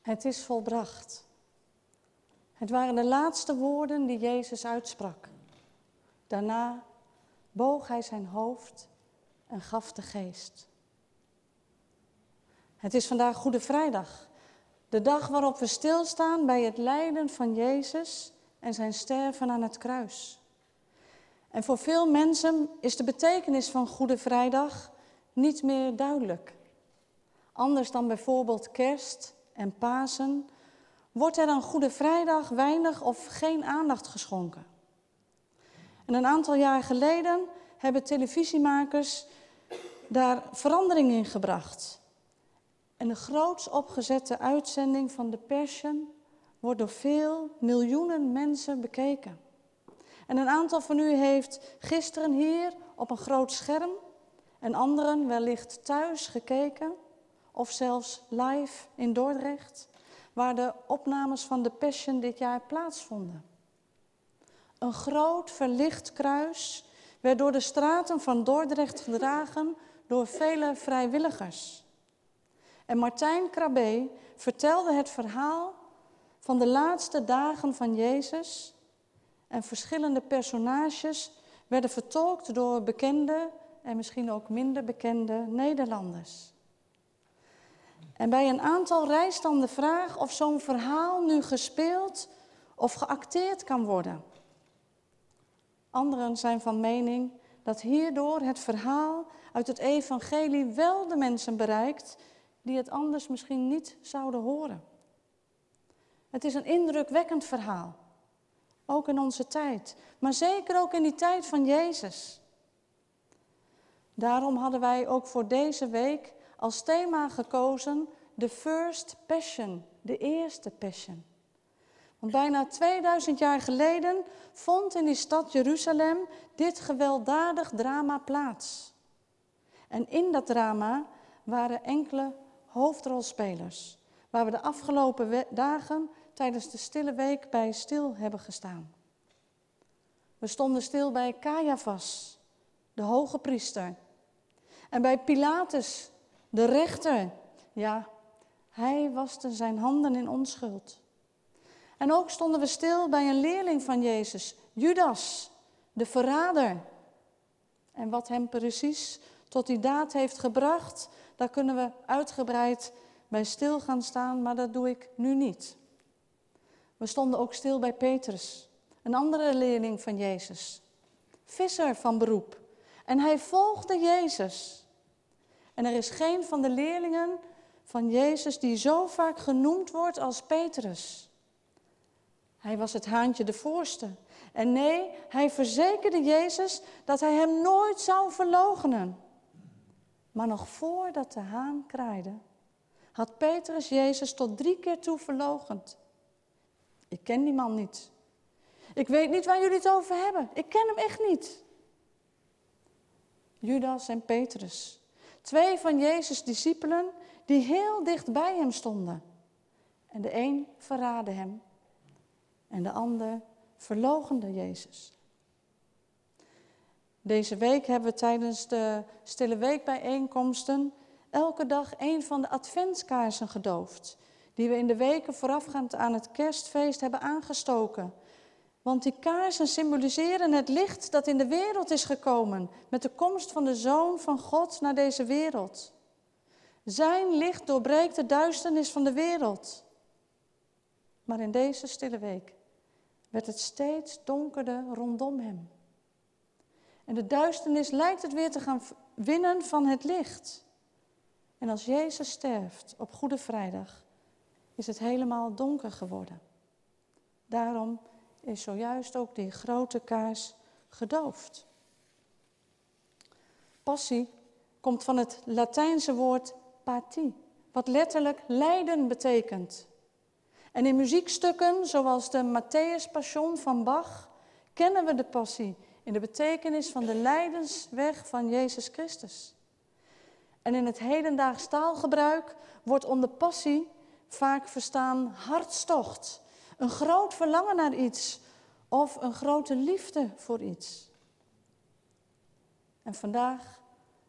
Het is volbracht. Het waren de laatste woorden die Jezus uitsprak. Daarna boog hij zijn hoofd en gaf de geest. Het is vandaag Goede Vrijdag, de dag waarop we stilstaan bij het lijden van Jezus en zijn sterven aan het kruis. En voor veel mensen is de betekenis van Goede Vrijdag niet meer duidelijk. Anders dan bijvoorbeeld kerst en Pasen wordt er aan Goede Vrijdag weinig of geen aandacht geschonken. En een aantal jaar geleden hebben televisiemakers daar verandering in gebracht. En de groots opgezette uitzending van The Passion wordt door veel miljoenen mensen bekeken. En een aantal van u heeft gisteren hier op een groot scherm en anderen wellicht thuis gekeken of zelfs live in Dordrecht, waar de opnames van The Passion dit jaar plaatsvonden. Een groot verlicht kruis werd door de straten van Dordrecht gedragen door vele vrijwilligers. En Martijn Krabbe vertelde het verhaal van de laatste dagen van Jezus. En verschillende personages werden vertolkt door bekende en misschien ook minder bekende Nederlanders. En bij een aantal rijst dan de vraag of zo'n verhaal nu gespeeld of geacteerd kan worden. Anderen zijn van mening dat hierdoor het verhaal uit het evangelie wel de mensen bereikt die het anders misschien niet zouden horen. Het is een indrukwekkend verhaal, ook in onze tijd, maar zeker ook in die tijd van Jezus. Daarom hadden wij ook voor deze week als thema gekozen de First Passion, de eerste Passion. Want bijna 2000 jaar geleden vond in die stad Jeruzalem dit gewelddadig drama plaats. En in dat drama waren enkele hoofdrolspelers, waar we de afgelopen dagen tijdens de stille week bij stil hebben gestaan. We stonden stil bij Caiaphas, de hoge priester, en bij Pilatus, de rechter. Ja, hij waste zijn handen in onschuld. En ook stonden we stil bij een leerling van Jezus, Judas, de verrader. En wat hem precies tot die daad heeft gebracht, daar kunnen we uitgebreid bij stil gaan staan, maar dat doe ik nu niet. We stonden ook stil bij Petrus, een andere leerling van Jezus, visser van beroep. En hij volgde Jezus. En er is geen van de leerlingen van Jezus die zo vaak genoemd wordt als Petrus. Hij was het haantje de voorste. En nee, hij verzekerde Jezus dat hij hem nooit zou verloochenen. Maar nog voordat de haan kraaide, had Petrus Jezus tot drie keer toe verloochend. Ik ken die man niet. Ik weet niet waar jullie het over hebben. Ik ken hem echt niet. Judas en Petrus, twee van Jezus' discipelen die heel dicht bij hem stonden. En de een verraadde hem en de ander verlogende Jezus. Deze week hebben we tijdens de Stille Weekbijeenkomsten elke dag een van de adventskaarsen gedoofd, die we in de weken voorafgaand aan het kerstfeest hebben aangestoken. Want die kaarsen symboliseren het licht dat in de wereld is gekomen met de komst van de Zoon van God naar deze wereld. Zijn licht doorbreekt de duisternis van de wereld. Maar in deze stille week werd het steeds donkerder rondom hem. En de duisternis lijkt het weer te gaan winnen van het licht. En als Jezus sterft op Goede Vrijdag, is het helemaal donker geworden. Daarom is zojuist ook die grote kaars gedoofd. Passie komt van het Latijnse woord pathie, wat letterlijk lijden betekent. En in muziekstukken zoals de Matthäus Passion van Bach kennen we de passie in de betekenis van de lijdensweg van Jezus Christus. En in het hedendaags taalgebruik wordt onder passie vaak verstaan hartstocht, een groot verlangen naar iets of een grote liefde voor iets. En vandaag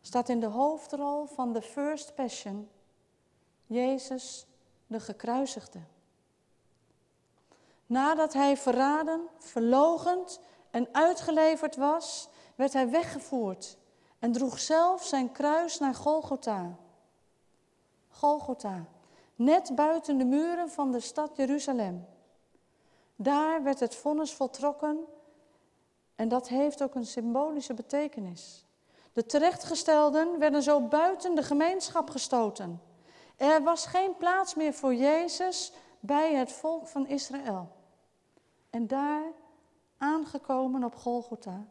staat in de hoofdrol van de First Passion Jezus de gekruisigde. Nadat hij verraden, verlogend en uitgeleverd was, werd hij weggevoerd en droeg zelf zijn kruis naar Golgotha. Golgotha, net buiten de muren van de stad Jeruzalem. Daar werd het vonnis voltrokken en dat heeft ook een symbolische betekenis. De terechtgestelden werden zo buiten de gemeenschap gestoten. Er was geen plaats meer voor Jezus bij het volk van Israël. En daar, aangekomen op Golgotha,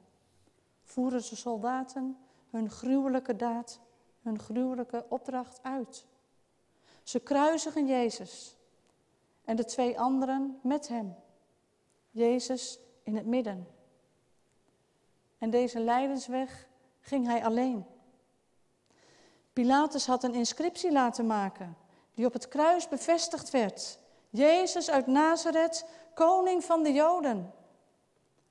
voeren de soldaten hun gruwelijke daad, hun gruwelijke opdracht uit. Ze kruisigen Jezus en de twee anderen met hem. Jezus in het midden. En deze lijdensweg ging hij alleen. Pilatus had een inscriptie laten maken die op het kruis bevestigd werd. Jezus uit Nazareth, koning van de Joden.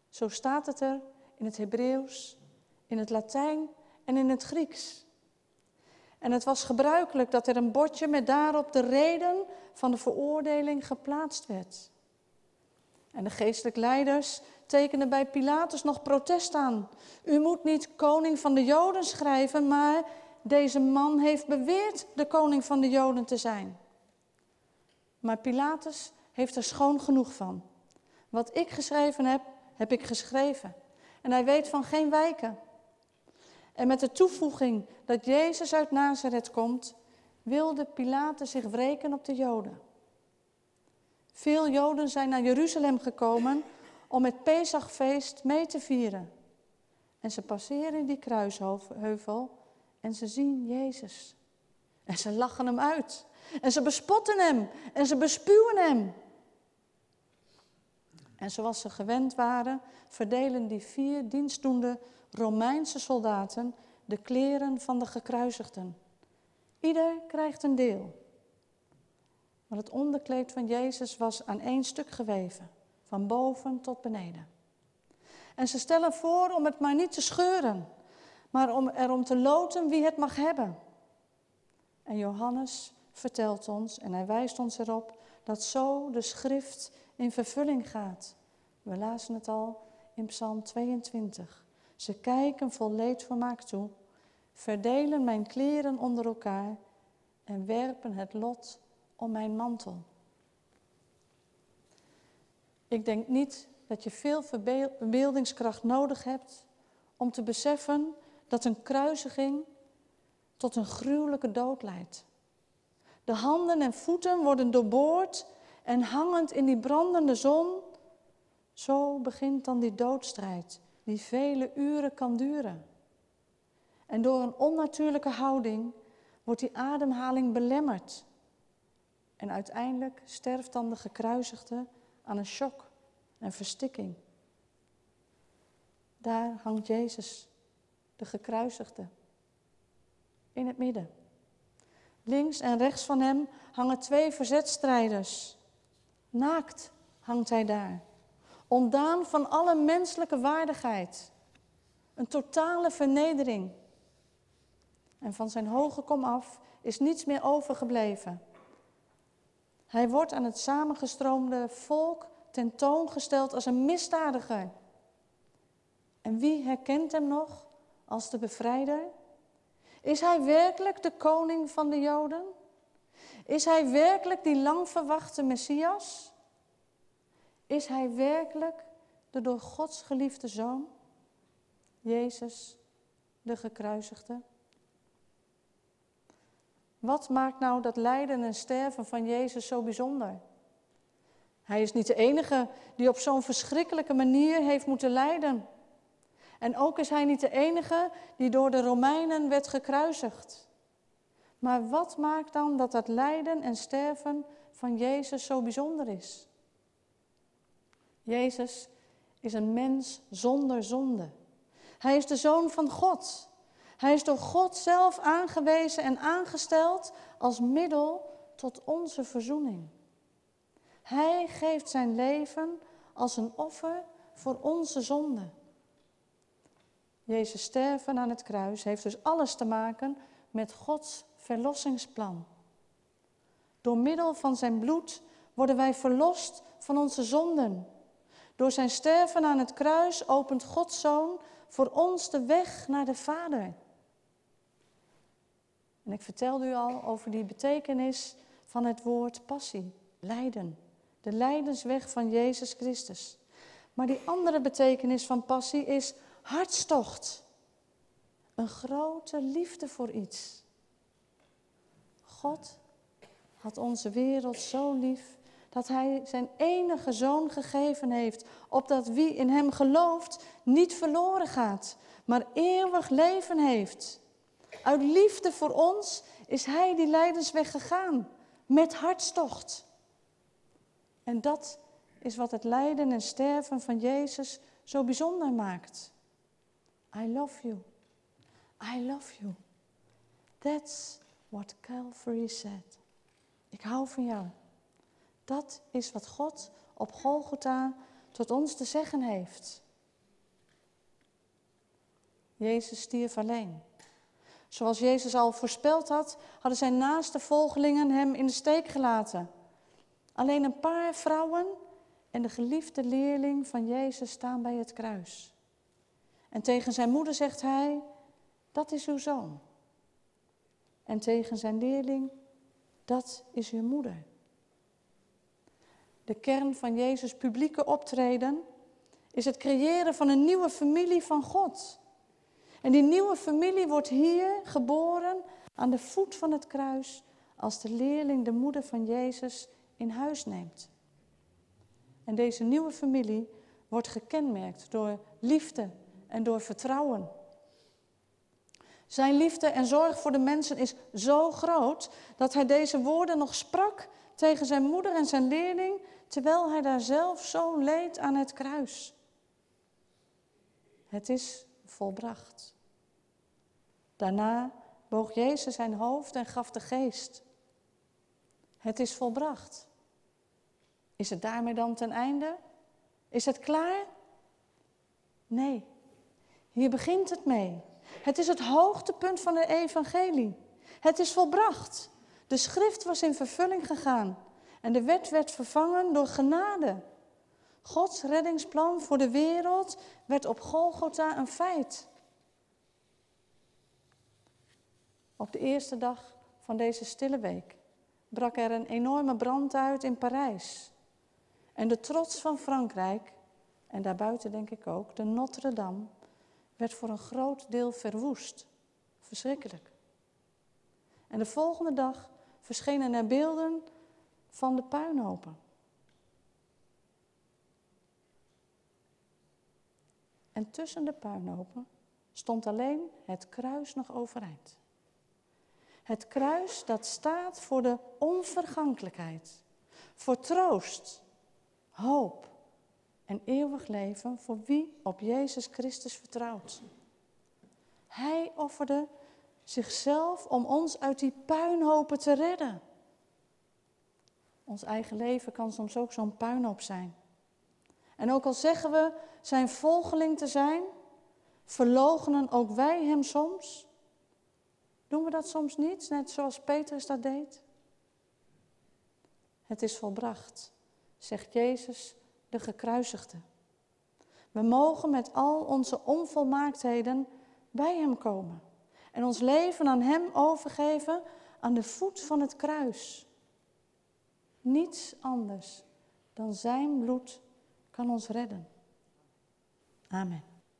Zo staat het er in het Hebreeuws, in het Latijn en in het Grieks. En het was gebruikelijk dat er een bordje met daarop de reden van de veroordeling geplaatst werd. En de geestelijke leiders tekenden bij Pilatus nog protest aan. U moet niet koning van de Joden schrijven, maar deze man heeft beweerd de koning van de Joden te zijn. Maar Pilatus heeft er schoon genoeg van. Wat ik geschreven heb, heb ik geschreven. En hij weet van geen wijken. En met de toevoeging dat Jezus uit Nazareth komt, wilde Pilatus zich wreken op de Joden. Veel Joden zijn naar Jeruzalem gekomen om het Pesachfeest mee te vieren. En ze passeren die kruisheuvel en ze zien Jezus. En ze lachen hem uit. En ze bespotten hem. En ze bespuwen hem. En zoals ze gewend waren, verdelen die vier dienstdoende Romeinse soldaten de kleren van de gekruisigden. Ieder krijgt een deel. Maar het onderkleed van Jezus was aan één stuk geweven, van boven tot beneden. En ze stellen voor om het maar niet te scheuren, maar om erom te loten wie het mag hebben. En Johannes vertelt ons, en hij wijst ons erop, dat zo de schrift in vervulling gaat. We lazen het al in Psalm 22. Ze kijken vol leedvermaak toe, verdelen mijn kleren onder elkaar en werpen het lot om mijn mantel. Ik denk niet dat je veel verbeeldingskracht nodig hebt om te beseffen dat een kruisiging tot een gruwelijke dood leidt. De handen en voeten worden doorboord en hangend in die brandende zon. Zo begint dan die doodstrijd, die vele uren kan duren. En door een onnatuurlijke houding wordt die ademhaling belemmerd. En uiteindelijk sterft dan de gekruisigde aan een shock en verstikking. Daar hangt Jezus, de gekruisigde, in het midden. Links en rechts van hem hangen twee verzetstrijders. Naakt hangt hij daar, ontdaan van alle menselijke waardigheid. Een totale vernedering. En van zijn hoge kom af is niets meer overgebleven. Hij wordt aan het samengestroomde volk tentoongesteld als een misdadiger. En wie herkent hem nog als de bevrijder? Is hij werkelijk de koning van de Joden? Is hij werkelijk die lang verwachte Messias? Is hij werkelijk de door Gods geliefde zoon? Jezus, de gekruisigde? Wat maakt nou dat lijden en sterven van Jezus zo bijzonder? Hij is niet de enige die op zo'n verschrikkelijke manier heeft moeten lijden. En ook is hij niet de enige die door de Romeinen werd gekruisigd. Maar wat maakt dan dat dat lijden en sterven van Jezus zo bijzonder is? Jezus is een mens zonder zonde. Hij is de zoon van God. Hij is door God zelf aangewezen en aangesteld als middel tot onze verzoening. Hij geeft zijn leven als een offer voor onze zonde. Jezus sterven aan het kruis heeft dus alles te maken met Gods verlossingsplan. Door middel van zijn bloed worden wij verlost van onze zonden. Door zijn sterven aan het kruis opent Gods Zoon voor ons de weg naar de Vader. En ik vertelde u al over die betekenis van het woord passie, lijden. De lijdensweg van Jezus Christus. Maar die andere betekenis van passie is hartstocht. Een grote liefde voor iets. God had onze wereld zo lief dat Hij zijn enige zoon gegeven heeft, opdat wie in Hem gelooft niet verloren gaat, maar eeuwig leven heeft. Uit liefde voor ons is Hij die lijdensweg gegaan, met hartstocht. En dat is wat het lijden en sterven van Jezus zo bijzonder maakt. I love you. I love you. That's what Calvary said. Ik hou van jou. Dat is wat God op Golgotha tot ons te zeggen heeft. Jezus stierf alleen. Zoals Jezus al voorspeld had, hadden zijn naaste volgelingen hem in de steek gelaten. Alleen een paar vrouwen en de geliefde leerling van Jezus staan bij het kruis. En tegen zijn moeder zegt hij: Dat is uw zoon. En tegen zijn leerling: Dat is uw moeder. De kern van Jezus' publieke optreden is het creëren van een nieuwe familie van God. En die nieuwe familie wordt hier geboren aan de voet van het kruis als de leerling de moeder van Jezus in huis neemt. En deze nieuwe familie wordt gekenmerkt door liefde en door vertrouwen. Zijn liefde en zorg voor de mensen is zo groot dat hij deze woorden nog sprak tegen zijn moeder en zijn leerling, terwijl hij daar zelf zo leed aan het kruis. Het is volbracht. Daarna boog Jezus zijn hoofd en gaf de geest. Het is volbracht. Is het daarmee dan ten einde? Is het klaar? Nee, hier begint het mee. Het is het hoogtepunt van de evangelie. Het is volbracht. De schrift was in vervulling gegaan en de wet werd vervangen door genade. Gods reddingsplan voor de wereld werd op Golgotha een feit. Op de eerste dag van deze stille week brak er een enorme brand uit in Parijs. En de trots van Frankrijk, en daarbuiten denk ik ook, de Notre Dame, werd voor een groot deel verwoest. Verschrikkelijk. En de volgende dag verschenen er beelden van de puinhopen. En tussen de puinhopen stond alleen het kruis nog overeind. Het kruis dat staat voor de onvergankelijkheid, voor troost, hoop en eeuwig leven voor wie op Jezus Christus vertrouwt. Hij offerde zichzelf om ons uit die puinhopen te redden. Ons eigen leven kan soms ook zo'n puinhoop zijn. En ook al zeggen we zijn volgeling te zijn, verlogenen ook wij hem soms. Doen we dat soms niet, net zoals Petrus dat deed? Het is volbracht zegt Jezus, de gekruisigde. We mogen met al onze onvolmaaktheden bij Hem komen en ons leven aan Hem overgeven aan de voet van het kruis. Niets anders dan Zijn bloed kan ons redden. Amen.